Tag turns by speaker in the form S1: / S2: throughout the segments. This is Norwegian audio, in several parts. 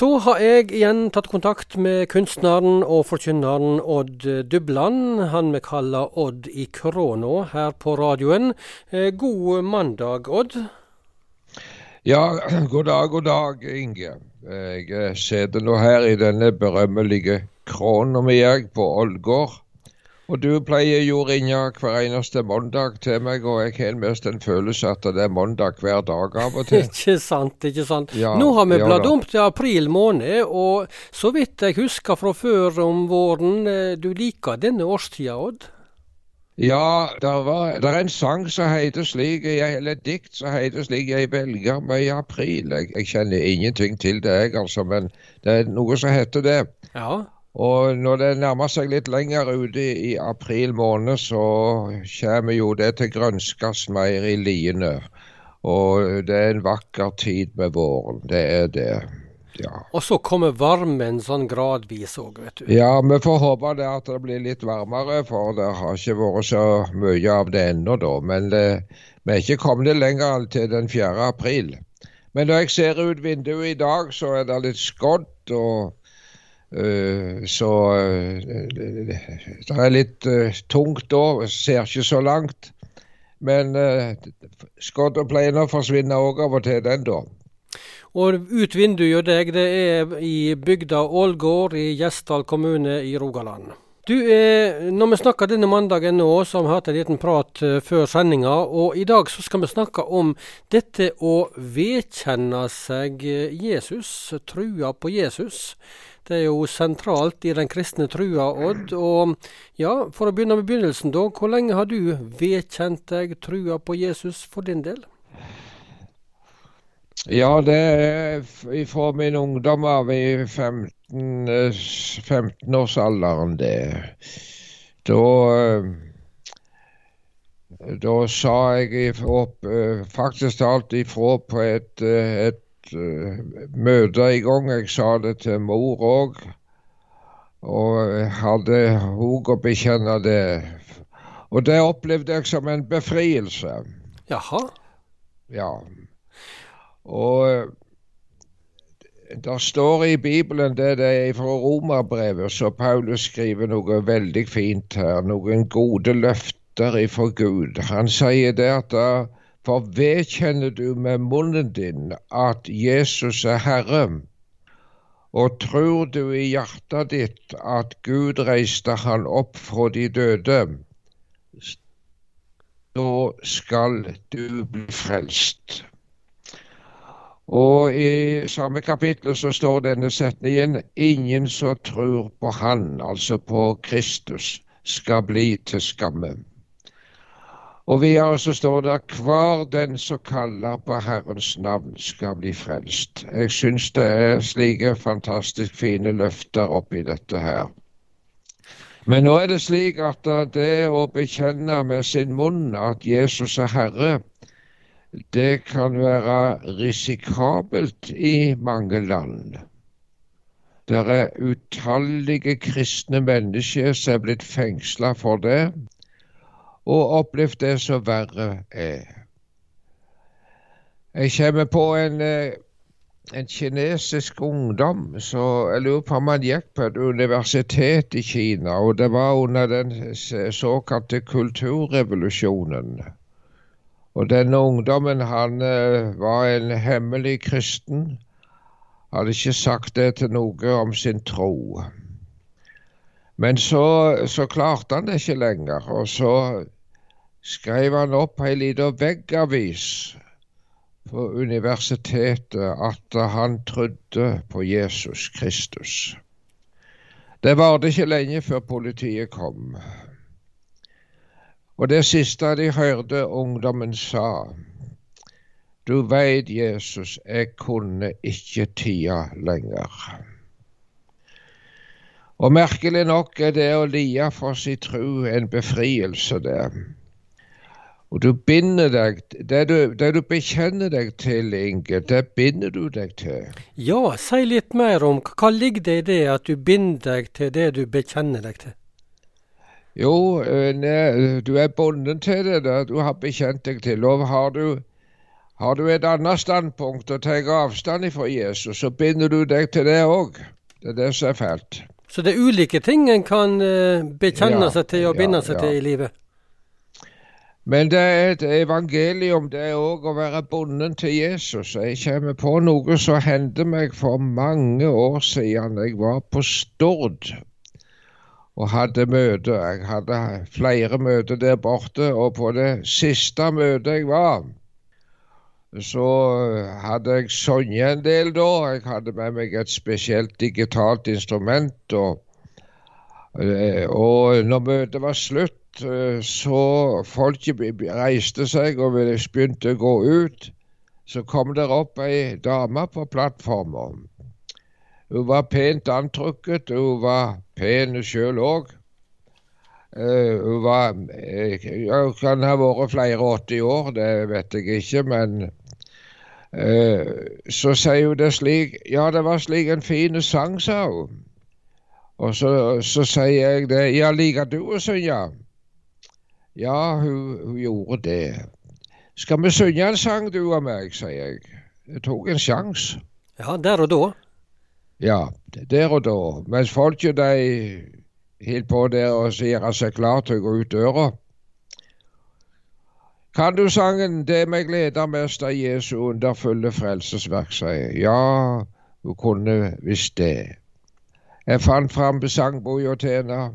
S1: Så har jeg igjen tatt kontakt med kunstneren og forkynneren Odd Dubland, han vi kaller Odd i Kråna her på radioen. Eh, god mandag, Odd.
S2: Ja, god dag, god dag, Inge. Jeg sitter nå her i denne berømmelige kråna mi på Ålgård. Og du pleier jo å ringe hver eneste mandag til meg, og jeg har mest en følelse at det er mandag hver dag av og til.
S1: ikke sant, ikke sant. Ja, Nå har vi ja, bladd om til april måned, og så vidt jeg husker fra før om våren, eh, du liker denne årstida, Odd?
S2: Ja, det er en sang som heter slik, eller et dikt som heter slik 'Jeg velger meg i april'. Jeg, jeg kjenner ingenting til det, jeg, altså, men det er noe som heter det.
S1: Ja.
S2: Og når det nærmer seg litt lenger ute i, april måned, så kommer jo det til grønskes mer i liene. Og det er en vakker tid med våren. Det er det. Ja.
S1: Og så kommer varmen sånn gradvis òg, vet du.
S2: Ja, vi får håpe det at det blir litt varmere, for det har ikke vært så mye av det ennå, da. Men det, vi er ikke kommet lenger til den 4. april. Men når jeg ser ut vinduet i dag, så er det litt skodd. og Eh, så eh, det er litt eh, tungt da, ser ikke så langt. Men skodd og plener forsvinner òg av og til, den da.
S1: Og ut vinduet deg, det er i bygda Ålgård i Gjesdal kommune i Rogaland. Du, eh, når vi snakker denne mandagen nå, så har vi hatt en liten prat eh, før sendinga. Og i dag så skal vi snakke om dette å vedkjenne seg Jesus, trua på Jesus. Det er jo sentralt i den kristne trua, Odd. Og ja, for å begynne med begynnelsen, da. Hvor lenge har du vedkjent deg trua på Jesus for din del?
S2: Ja, det er fra min ungdom av i 15-årsalderen, 15 det. Da da sa jeg ifra, faktisk alt ifra på et, et uh, møte i gang. Jeg sa det til mor òg. Og hadde òg å bekjenne det. Og det opplevde jeg som en befrielse.
S1: Jaha?
S2: Ja. Og det står i Bibelen det, det er fra romerbrevet, så Paulus skriver noe veldig fint her. Noen gode løfter ifra Gud. Han sier det at for vedkjenner du med munnen din at Jesus er Herre, og tror du i hjertet ditt at Gud reiste han opp fra de døde, så skal du bli frelst. Og i samme kapittel så står denne setningen ingen som tror på Han, altså på Kristus, skal bli til skamme. Og videre så står det hver den som kaller på Herrens navn, skal bli frelst. Jeg syns det er slike fantastisk fine løfter oppi dette her. Men nå er det slik at det å bekjenne med sin munn at Jesus er Herre, det kan være risikabelt i mange land. Det er utallige kristne mennesker som er blitt fengsla for det og opplevd det som verre er. Jeg kommer på en, eh, en kinesisk ungdom så jeg lurer på om han gikk på et universitet i Kina. og Det var under den såkalte kulturrevolusjonen. Og Denne ungdommen han eh, var en hemmelig kristen. Hadde ikke sagt det til noe om sin tro. Men så, så klarte han det ikke lenger, og så skrev han opp ei lita veggavis på universitetet at han trodde på Jesus Kristus. Det varte ikke lenge før politiet kom. Og det siste de hørte ungdommen sa, du veit, Jesus, jeg kunne ikke tida lenger. Og merkelig nok er det å lie for sin tru en befrielse, det. Og du binder deg det du, det du bekjenner deg til, Inge, det binder du deg til.
S1: Ja, si litt mer om hva ligger det i det at du binder deg til det du bekjenner deg til?
S2: Jo, ne, du er bundet til det der du har bekjent deg til. Og har du, Har du et annet standpunkt og tar avstand fra Jesus, så binder du deg til det òg. Det er det som er fælt.
S1: Så det er ulike ting en kan uh, bekjenne
S2: Ja,
S1: seg til og binde
S2: ja,
S1: seg
S2: ja.
S1: til i livet?
S2: Men det er et evangelium, det er òg å være bonden til Jesus. Jeg kommer på noe som hendte meg for mange år siden. Jeg var på Stord og hadde møte. Jeg hadde flere møter der borte, og på det siste møtet jeg var, så hadde jeg sunget en del da. Jeg hadde med meg et spesielt digitalt instrument. Og, eh, og når møtet var slutt, eh, så folk reiste seg og begynte å gå ut. Så kom det opp ei dame på plattformen. Hun var pent antrukket, hun var pen sjøl òg. hun var eh, ja, Hun kan ha vært flere 80 år, det vet jeg ikke, men eh, så sier hun det slik Ja, det var slik en fin sang, sa hun. Og så, så sier jeg det. Ja, liker du å synge? Ja, hun, hun gjorde det. Skal vi synge en sang, du og meg, sier jeg. Jeg tok en sjanse.
S1: Ja, der og da.
S2: Ja, der og da. Mens folket de holdt på der og gjør seg klar til å gå ut døra. Kan du sangen 'Det meg gleder mest av Jesu underfulle frelsesverk', sier. Ja, hun kunne visst det. Jeg fant fram sangboka til henne,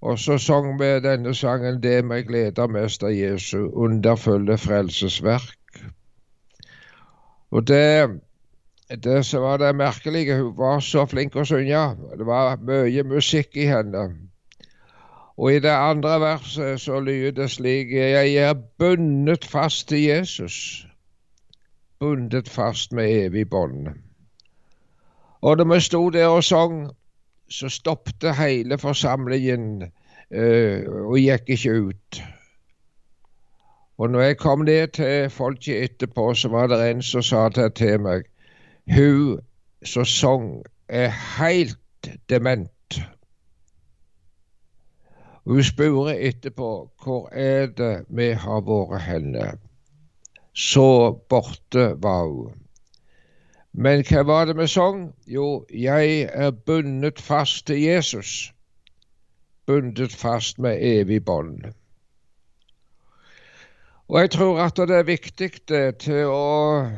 S2: og så sang vi denne sangen 'Det meg gleder mest av Jesu underfulle frelsesverk'. Og det det som var det merkelige, hun var så flink å synge. Det var mye musikk i henne. Og i det andre verset så lyder det slik Jeg er bundet fast til Jesus. Bundet fast med evig bånd. Og da vi sto der og sang, så stoppet hele forsamlingen øh, og gikk ikke ut. Og når jeg kom ned til folket etterpå, så var det en som sa det til meg hun som sang, er helt dement. Hun spurte etterpå hvor er det vi har vært henne. Så borte var hun. Men hva var det vi sang? Jo, jeg er bundet fast til Jesus. Bundet fast med evig bånd. Og jeg tror at det er viktig det, til å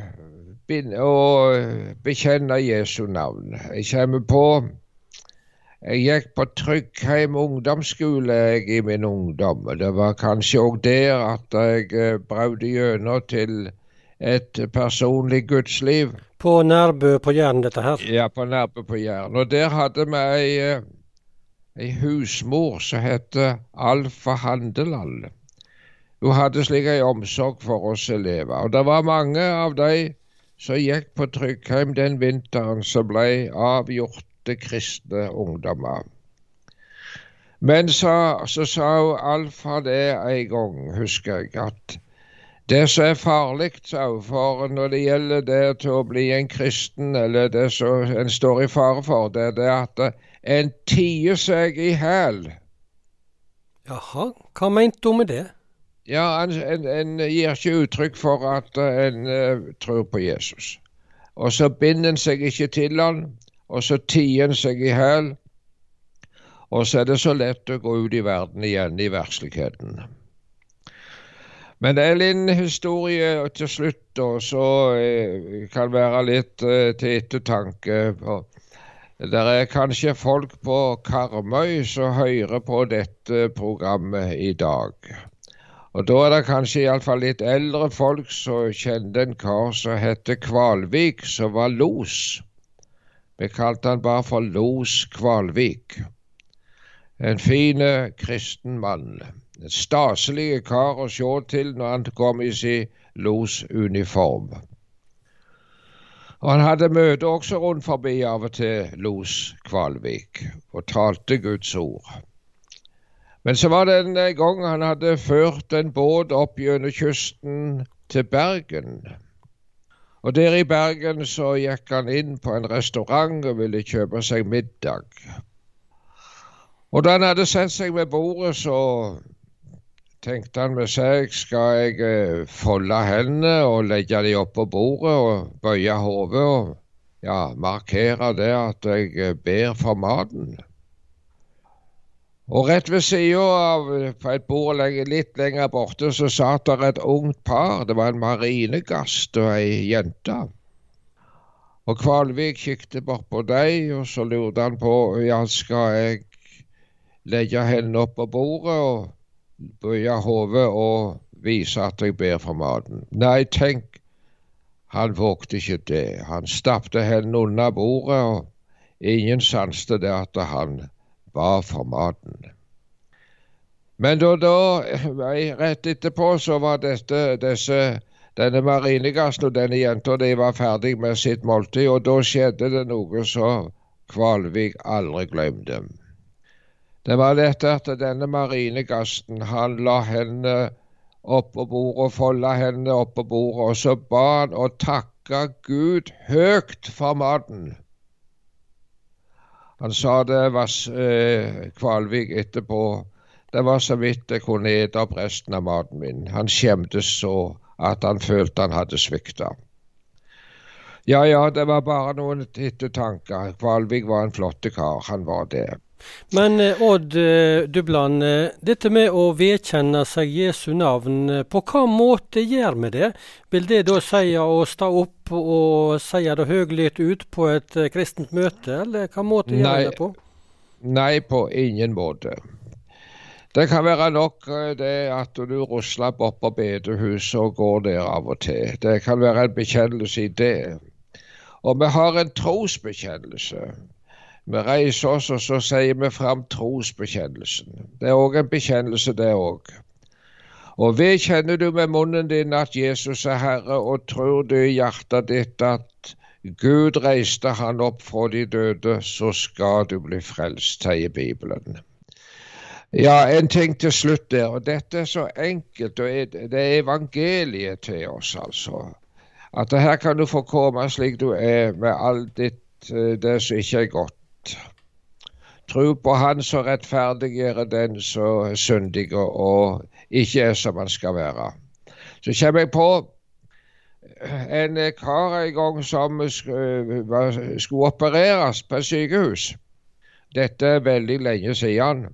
S2: å bekjenne Jesu navn. Jeg kommer på Jeg gikk på Tryggheim ungdomsskole jeg, i min ungdom. Det var kanskje òg der at jeg eh, brøt igjennom til et personlig gudsliv.
S1: På Nærbø på Jæren, dette her.
S2: Ja, på Nærbø på Jæren. Og der hadde vi ei, eh, ei husmor som het Alfa Handeland. Hun hadde slik ei omsorg for oss elever. Og det var mange av de som gikk på Tryggheim den vinteren som ble avgjorte kristne ungdommer. Men så, så sa hun Alfa det en gang, husker jeg, at det som er farlig, sa hun, for når det gjelder det til å bli en kristen, eller det som en står i fare for, det er at en tier seg i hæl.
S1: Jaha, hva mente hun med det?
S2: Ja, en, en, en gir ikke uttrykk for at eh, en uh, tror på Jesus. Og så binder en seg ikke til han, og så tier en seg i hæl. Og så er det så lett å gå ut i verden igjen, i versligheten. Men det er en historie til slutt, og så kan kan være litt eh, til ettertanke. det er kanskje folk på Karmøy som hører på dette programmet i dag. Og da er det kanskje iallfall litt eldre folk som kjente en kar som heter Kvalvik, som var los. Vi kalte han bare for Los Kvalvik. En fin kristen mann. En staselig kar å se til når han kom i sin losuniform. Og han hadde møte også rundt forbi av og til Los Kvalvik, og talte Guds ord. Men så var det en gang han hadde ført en båt opp gjennom kysten til Bergen. Og der i Bergen så gikk han inn på en restaurant og ville kjøpe seg middag. Og da han hadde satt seg ved bordet, så tenkte han med seg, skal jeg eh, folde hendene og legge de oppå bordet og bøye hodet og ja, markere det at jeg eh, ber for maten. Og rett ved sida av på et bord litt lenger borte så satt der et ungt par. Det var en marinegast og ei jente. Og Kvalvik kikket bort på dem, og så lurte han på ja, skal jeg legge hendene opp på bordet og bøye hodet og vise at jeg ber for maten. Nei, tenk, han vågte ikke det. Han stappte hendene unna bordet, og ingen sanste det at han ba for maten. Men da, da, rett etterpå, så var dette, disse denne marinegassen og denne jenta de var ferdig med sitt måltid, og da skjedde det noe som Kvalvik aldri glemte. Det var dette at denne marinegassen han la henne oppå bordet folda henne oppå bordet, og så ba han og takka Gud høyt for maten. Han sa det var eh, Kvalvik etterpå. Det var så vidt jeg kunne ete opp resten av maten min. Han skjemtes så at han følte han hadde svikta. Ja ja, det var bare noen ettertanker. Kvalvik var en flott kar, han var det.
S1: Men eh, Odd eh, Dubland, eh, dette med å vedkjenne seg Jesu navn, på hva måte gjør vi det? Vil det da si å stå opp og si det høylytt ut på et kristent møte, eller hva måte gjør vi det på?
S2: Nei, på ingen måte. Det kan være nok det at du rusler opp på bedehuset og går der av og til. Det kan være en bekjennelse i det. Og vi har en trosbekjennelse. Vi reiser oss, og så sier vi fram trosbekjennelsen. Det er òg en bekjennelse, det òg. Og vedkjenner du med munnen din at Jesus er Herre, og tror du i hjertet ditt at Gud reiste han opp fra de døde, så skal du bli frelst, sier Bibelen. Ja, en ting til slutt der. og Dette er så enkelt. og Det er evangeliet til oss, altså. At her kan du få komme slik du er, med alt ditt eh, det som ikke er godt. Tro på Han som rettferdiggjør den som syndig og ikke er som han skal være. Så kommer jeg på en kar en gang som skulle opereres på sykehus. Dette er veldig lenge siden.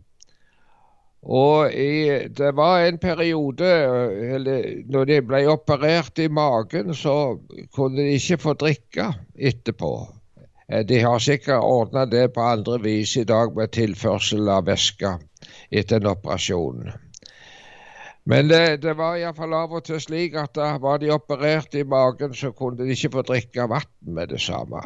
S2: Og i, det var en periode eller, når de ble operert i magen, så kunne de ikke få drikke etterpå. Eh, de har sikkert ordna det på andre vis i dag med tilførsel av væske etter en operasjon. Men det, det var iallfall av og til slik at da var de operert i magen, så kunne de ikke få drikke vann med det samme.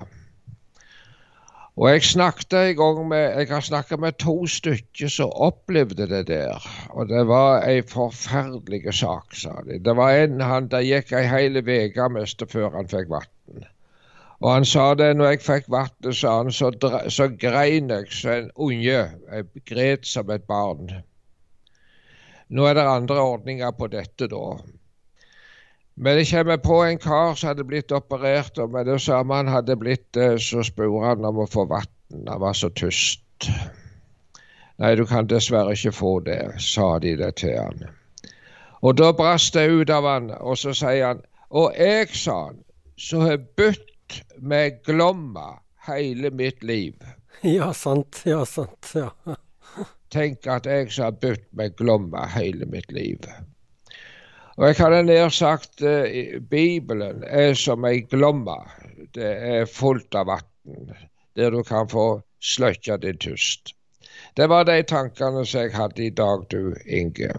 S2: Og jeg snakket en gang med, jeg har snakket med to stykker som opplevde det der. Og det var ei forferdelig sak, sa de. Det var en han der gikk ei hel uke mest før han fikk vann. Og han sa det når jeg fikk vannet, sa han, så, så grein jeg som en unge. Jeg gret som et barn. Nå er det andre ordninger på dette, da. Men jeg kommer på en kar som hadde blitt operert, og med det samme han hadde blitt eh, så spurte han om å få vann. Han var så tyst. Nei, du kan dessverre ikke få det, sa de det til han. Og da brast det ut av han, og så sier han Og jeg, sa han, så har bytt med Glomma hele mitt liv.
S1: Ja, sant. Ja, sant. Ja.
S2: Tenk at jeg som har bytt med Glomma hele mitt liv. Og jeg hadde nær sagt uh, Bibelen er som ei glomme. Det er fullt av vann, der du kan få sløkka din tust. Det var de tankene som jeg hadde i dag, du Inge.